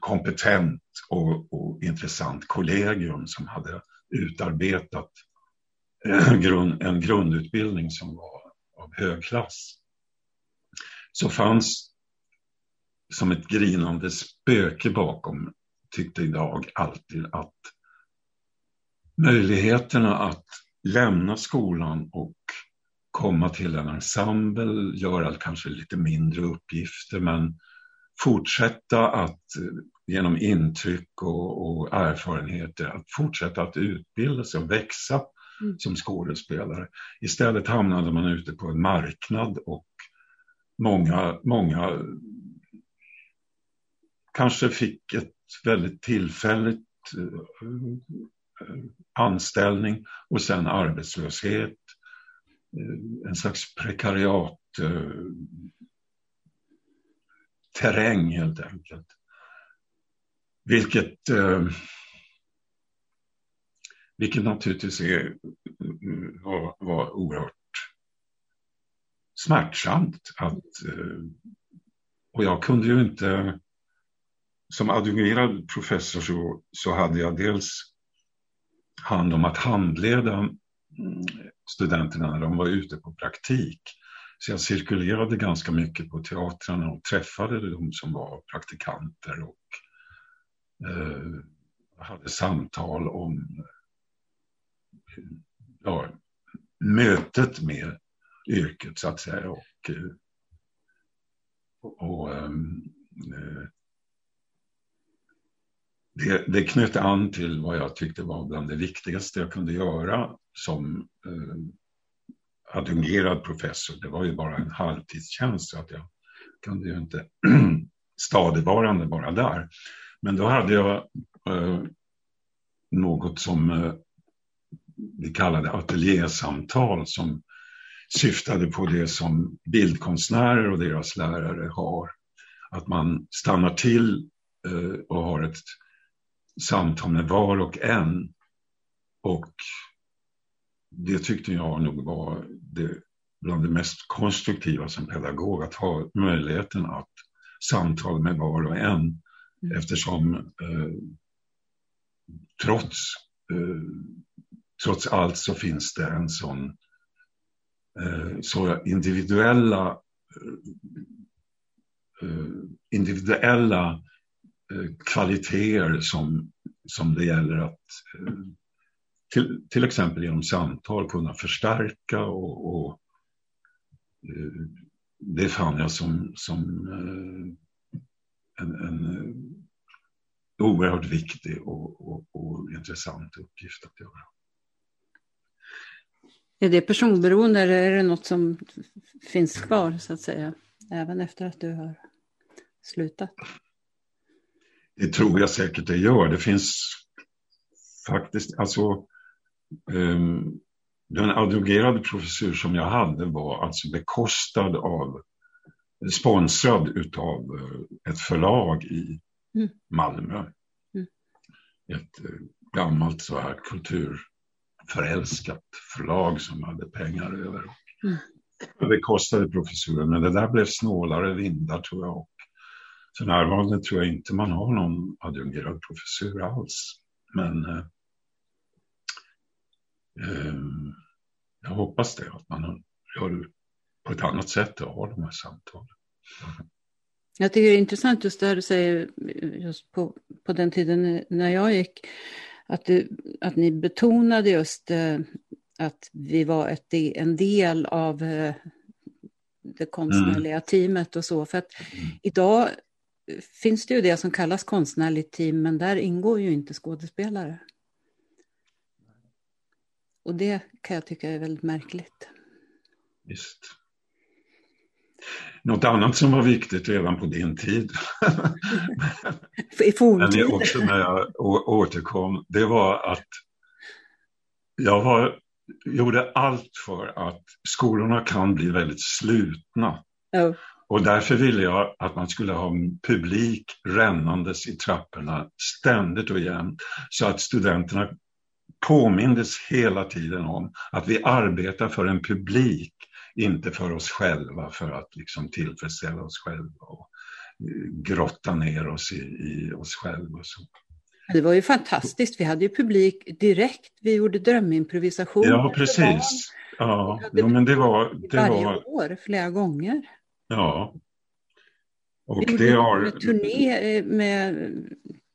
kompetent och, och, intressant kollegium som hade utarbetat en, grund, en grundutbildning som var av hög klass. Så fanns som ett grinande spöke bakom, tyckte idag alltid att möjligheterna att lämna skolan och komma till en ensemble, göra kanske lite mindre uppgifter men fortsätta att genom intryck och, och erfarenheter att fortsätta att utbilda sig och växa mm. som skådespelare. Istället hamnade man ute på en marknad och många, många kanske fick ett väldigt tillfälligt eh, anställning och sen arbetslöshet. Eh, en slags prekariat eh, terräng helt enkelt. Vilket, vilket naturligtvis är, var, var oerhört smärtsamt. Att, och jag kunde ju inte som adjungerad professor så, så hade jag dels hand om att handleda mm, studenterna när de var ute på praktik. Så jag cirkulerade ganska mycket på teatrarna och träffade de som var praktikanter och eh, hade samtal om ja, mötet med yrket så att säga. Och, och, och eh, eh det, det knöt an till vad jag tyckte var bland det viktigaste jag kunde göra som eh, adjungerad professor. Det var ju bara en halvtidstjänst så att jag kunde ju inte stadigvarande vara där. Men då hade jag eh, något som eh, vi kallade ateljésamtal som syftade på det som bildkonstnärer och deras lärare har. Att man stannar till eh, och har ett samtal med var och en. Och det tyckte jag nog var det, bland det mest konstruktiva som pedagog, att ha möjligheten att samtala med var och en. Mm. Eftersom eh, trots, eh, trots allt så finns det en sån eh, så individuella eh, eh, individuella Eh, kvaliteter som, som det gäller att eh, till, till exempel genom samtal kunna förstärka och, och eh, det fann jag som, som en, en oerhört viktig och, och, och intressant uppgift att göra. Är det personberoende eller är det något som finns kvar så att säga, även efter att du har slutat? Det tror jag säkert det gör. Det finns faktiskt, alltså um, den adjungerade professur som jag hade var alltså bekostad av sponsrad utav eh, ett förlag i mm. Malmö. Mm. Ett eh, gammalt så här kulturförälskat förlag som hade pengar över. Mm. Det kostade professuren, men det där blev snålare vindar tror jag. För närvarande tror jag inte man har någon adjungerad professur alls. Men eh, eh, jag hoppas det, att man gör på ett annat sätt och har de här samtalen. Jag tycker det är intressant just det här du säger just på, på den tiden när jag gick. Att, du, att ni betonade just eh, att vi var ett, en del av eh, det konstnärliga mm. teamet och så. För att mm. idag finns det ju det som kallas konstnärligt team, men där ingår ju inte skådespelare. Och det kan jag tycka är väldigt märkligt. Visst. Något annat som var viktigt redan på din tid, I men också när jag återkom, det var att jag var, gjorde allt för att skolorna kan bli väldigt slutna. Oh. Och därför ville jag att man skulle ha publik rännandes i trapporna ständigt och jämt så att studenterna påmindes hela tiden om att vi arbetar för en publik, inte för oss själva, för att liksom tillfredsställa oss själva och eh, grotta ner oss i, i oss själva. Och så. Det var ju fantastiskt, vi hade ju publik direkt, vi gjorde drömimprovisation. Ja, precis. Ja, ja, men det var... Det varje var... år, flera gånger. Ja. Och vi det har... en turné eh, med,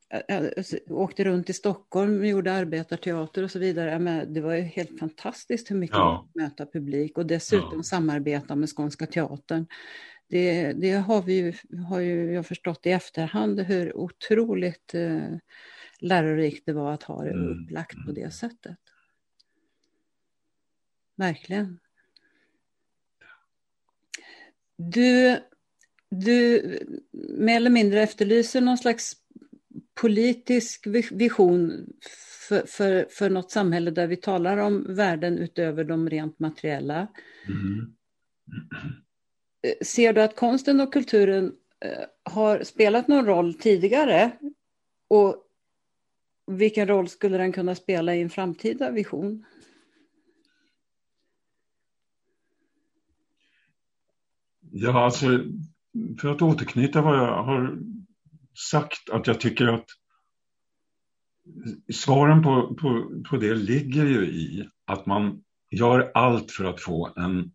eh, eh, åkte runt i Stockholm, gjorde arbetarteater och så vidare. Men det var ju helt fantastiskt hur mycket ja. vi möta publik och dessutom ja. samarbeta med Skånska Teatern. Det, det, har vi ju, har ju jag förstått i efterhand hur otroligt eh, lärorikt det var att ha det mm. upplagt på det sättet. Verkligen. Du, du mer eller mindre efterlyser någon slags politisk vision för, för, för något samhälle där vi talar om värden utöver de rent materiella. Mm. Ser du att konsten och kulturen eh, har spelat någon roll tidigare? Och vilken roll skulle den kunna spela i en framtida vision? Ja, alltså för att återknyta vad jag har sagt, att jag tycker att svaren på, på, på det ligger ju i att man gör allt för att få en,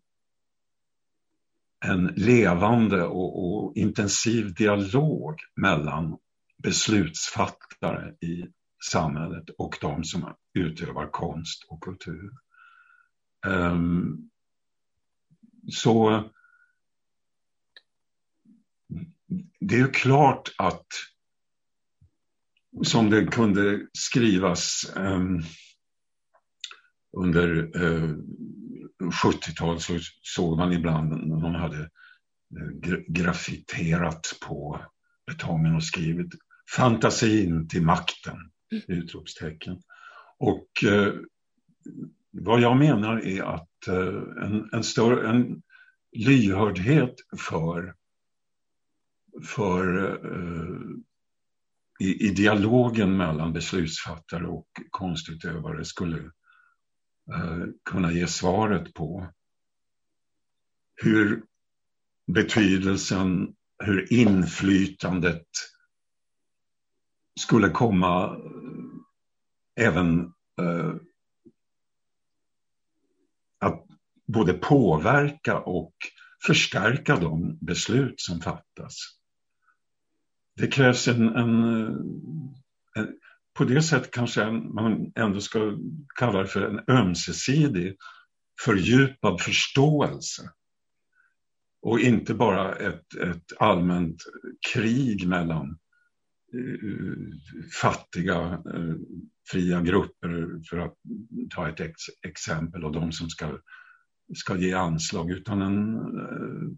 en levande och, och intensiv dialog mellan beslutsfattare i samhället och de som utövar konst och kultur. Um, så det är klart att som det kunde skrivas um, under uh, 70-talet så såg man ibland när de hade uh, graffiterat på betongen och skrivit fantasin till makten, mm. utropstecken. Och uh, vad jag menar är att en, en, större, en lyhördhet för för eh, i, i, dialogen mellan beslutsfattare och konstutövare skulle eh, kunna ge svaret på hur betydelsen, hur inflytandet skulle komma eh, även eh, att både påverka och förstärka de beslut som fattas det krävs en, en, eh, en, på det sättet kanske man ändå ska kalla det för en ömsesidig fördjupad förståelse. Och inte bara ett, ett allmänt krig mellan uh, fattiga uh, fria grupper, för att ta ett ex exempel, och de som ska, ska ge anslag, utan en, uh,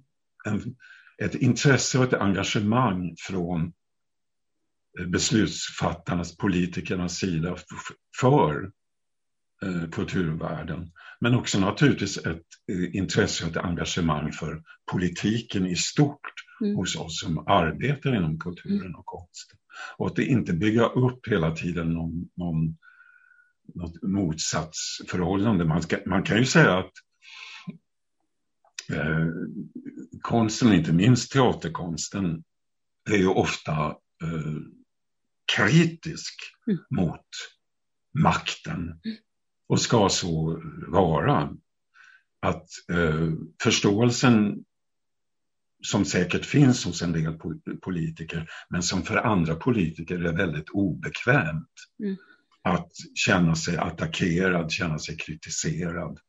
en ett intresse och ett engagemang från beslutsfattarnas, politikernas sida för eh, kulturvärlden. Men också naturligtvis ett eh, intresse och ett engagemang för politiken i stort mm. hos oss som arbetar inom kulturen mm. och konsten. Och att det inte bygga upp hela tiden någon, någon, något motsatsförhållande. Man, ska, man kan ju säga att eh, konsten, inte minst teaterkonsten, är ju ofta eh, kritisk mm. mot makten mm. och ska så vara. Att eh, förståelsen som säkert finns hos en del politiker, men som för andra politiker är väldigt obekvämt. Mm. Att känna sig attackerad, känna sig kritiserad.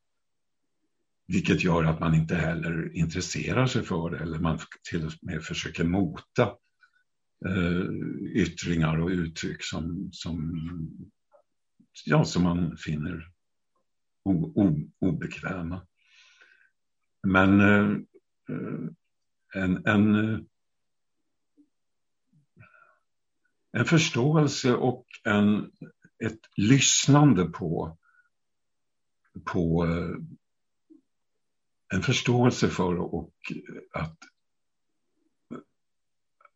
Vilket gör att man inte heller intresserar sig för det eller man till och med försöker mota eh, yttringar och uttryck som, som, ja, som man finner o, o, obekväma. Men eh, en, en, en förståelse och en, ett lyssnande på, på eh, en förståelse för och att,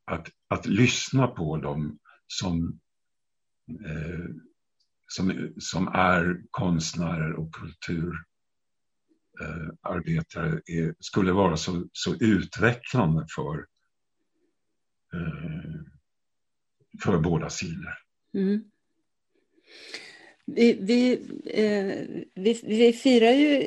att, att lyssna på dem som, eh, som, som är konstnärer och kultur eh, arbetare är, skulle vara så, så utvecklande för, eh, för båda sidor. Mm. Vi, vi, eh, vi, vi, firar ju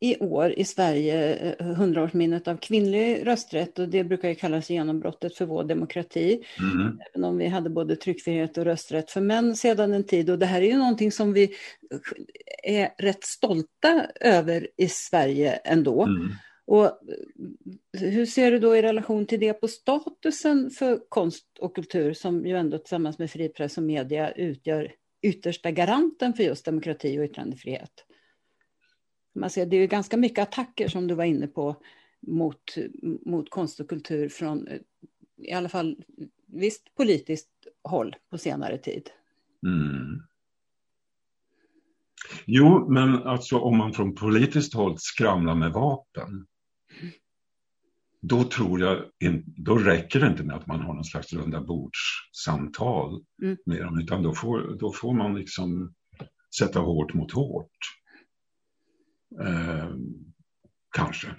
i år i Sverige hundraårsminnet av kvinnlig rösträtt och det brukar ju kallas genombrottet för vår demokrati. Mm. Även om vi hade både tryckfrihet och rösträtt för män sedan en tid och det här är ju någonting som vi är rätt stolta över i Sverige ändå. Mm. Och hur ser du då i relation till det på statusen för konst och kultur som ju ändå tillsammans med fri press och media utgör yttersta garanten för just demokrati och yttrandefrihet. Man ser, det är ju ganska mycket attacker som du var inne på mot, mot konst och kultur från eh, i alla fall visst politiskt håll på senare tid. Mm. Jo, men alltså om man från politiskt håll skramlar med vapen då tror jag, då räcker det inte med att man har någon slags runda bordssamtal mm. med dem, utan då får, då får man liksom sätta hårt mot hårt. Eh, kanske.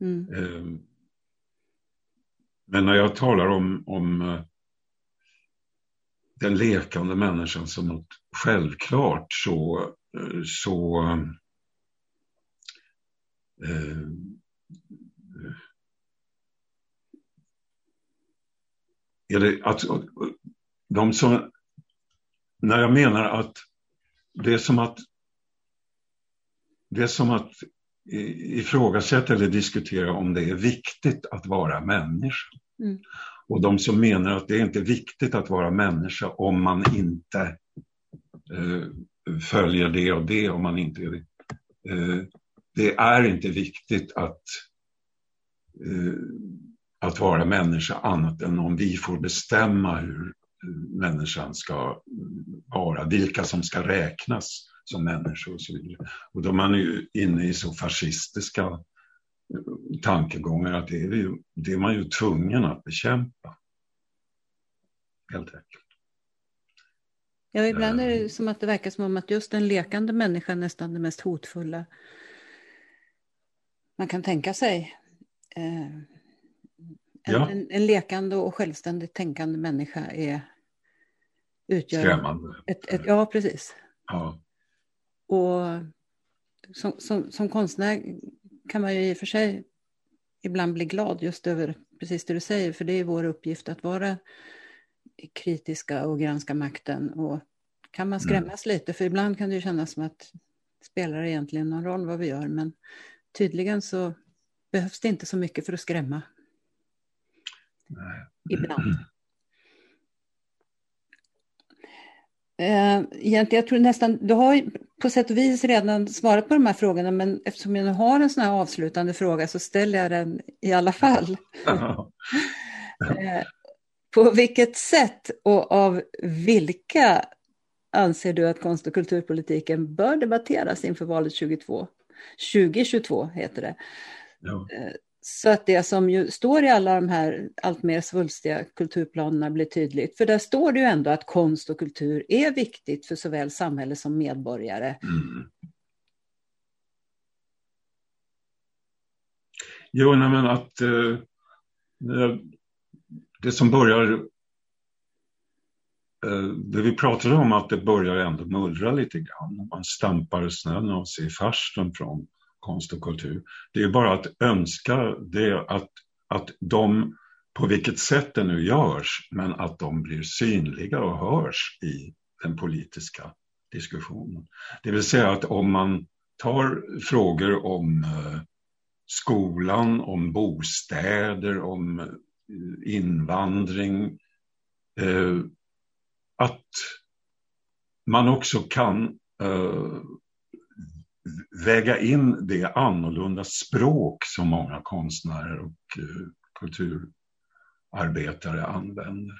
Mm. Eh, men när jag talar om, om eh, den lekande människan som något självklart så, eh, så eh, är det att de som, när jag menar att det är som att det är som att ifrågasätta eller diskutera om det är viktigt att vara människa. Mm. Och de som menar att det är inte viktigt att vara människa om man inte eh, följer det och det, om man inte eh, det är inte viktigt att, eh, att vara människa annat än om vi får bestämma hur eh, människan ska vara, vilka som ska räknas som människor och så vidare. Och då är man ju inne i så fascistiska eh, tankegångar att det är, ju, det är man ju tvungen att bekämpa. Helt enkelt. Ja, ibland är det som att det verkar som om att just den lekande människan nästan är det mest hotfulla man kan tänka sig. Eh, en, ja. en, en, lekande och självständigt tänkande människa är utgör Skrämmande. Ett, ett, ja, precis. Ja. Och som, som, som konstnär kan man ju i och för sig ibland bli glad just över precis det du säger, för det är vår uppgift att vara kritiska och granska makten. Och kan man skrämmas mm. lite, för ibland kan det ju kännas som att spelar det egentligen någon roll vad vi gör, men tydligen så behövs det inte så mycket för att skrämma. Nej. Ibland. Eh, egentligen, jag tror nästan, du har på sätt och vis redan svarat på de här frågorna, men eftersom jag nu har en sån här avslutande fråga så ställer jag den i alla fall. Ja. Eh, på vilket sätt och av vilka anser du att konst och kulturpolitiken bör debatteras inför valet 22? 2022 heter det. Ja. Eh, så att det som ju står i alla de här allt mer svulstiga kulturplanerna blir tydligt. För där står det ju ändå att konst och kultur är viktigt för såväl samhälle som medborgare. Mm. Jo, nej, men att eh, det som börjar Eh, det vi pratade om att det börjar ändå mullra lite grann. Man stampar snön av sig i farsten från konst och kultur. Det är bara att önska det att, att de, på vilket sätt det nu görs, men att de blir synliga och hörs i den politiska diskussionen. Det vill säga att om man tar frågor om eh, skolan, om bostäder, om eh, invandring, att man också kan eh, väga in det annorlunda språk som många konstnärer och uh, kulturarbetare använder.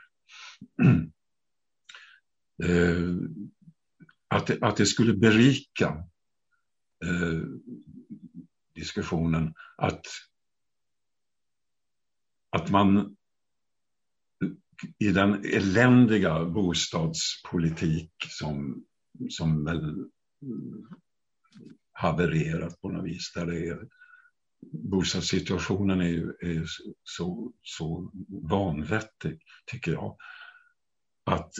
uh, att, det, att det skulle berika diskussionen att, att man i den eländiga bostadspolitik som, som väl havererat på något vis. Där det är, bostadssituationen är, är så, så vanvettig, tycker jag. Att,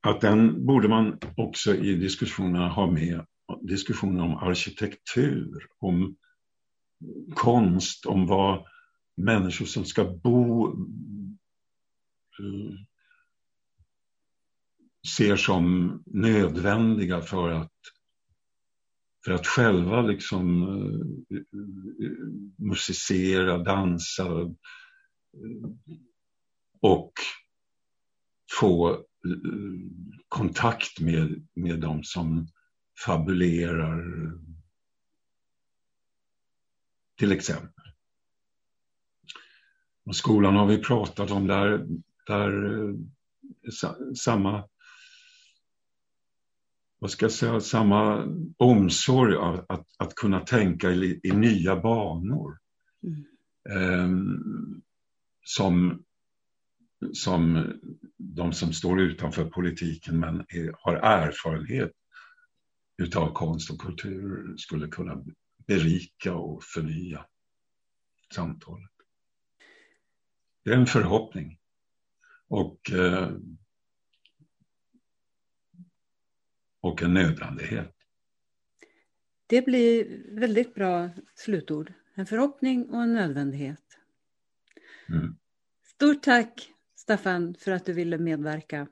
att den borde man också i diskussionerna ha med diskussioner om arkitektur, om konst, om vad människor som ska bo Eh, ser som nödvändiga för att för att själva liksom uh, musicera, dansa uh, och få uh, kontakt med, med de som fabulerar till exempel. Och skolan har vi pratat om där, där samma vad ska jag säga, samma omsorg av att, att kunna tänka i, i nya banor. Mm. Eh, som, som de som står utanför politiken men är, har erfarenhet utav konst och kultur skulle kunna berika och förnya samtalet. Det är en förhoppning. Och eh, och en nödvändighet. Det blir väldigt bra slutord. En förhoppning och en nödvändighet. Mm. Stort tack Staffan för att du ville medverka.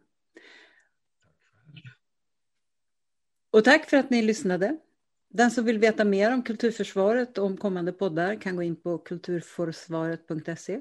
Och tack för att ni lyssnade. Den som vill veta mer om kulturförsvaret och om kommande poddar kan gå in på kulturforsvaret.se.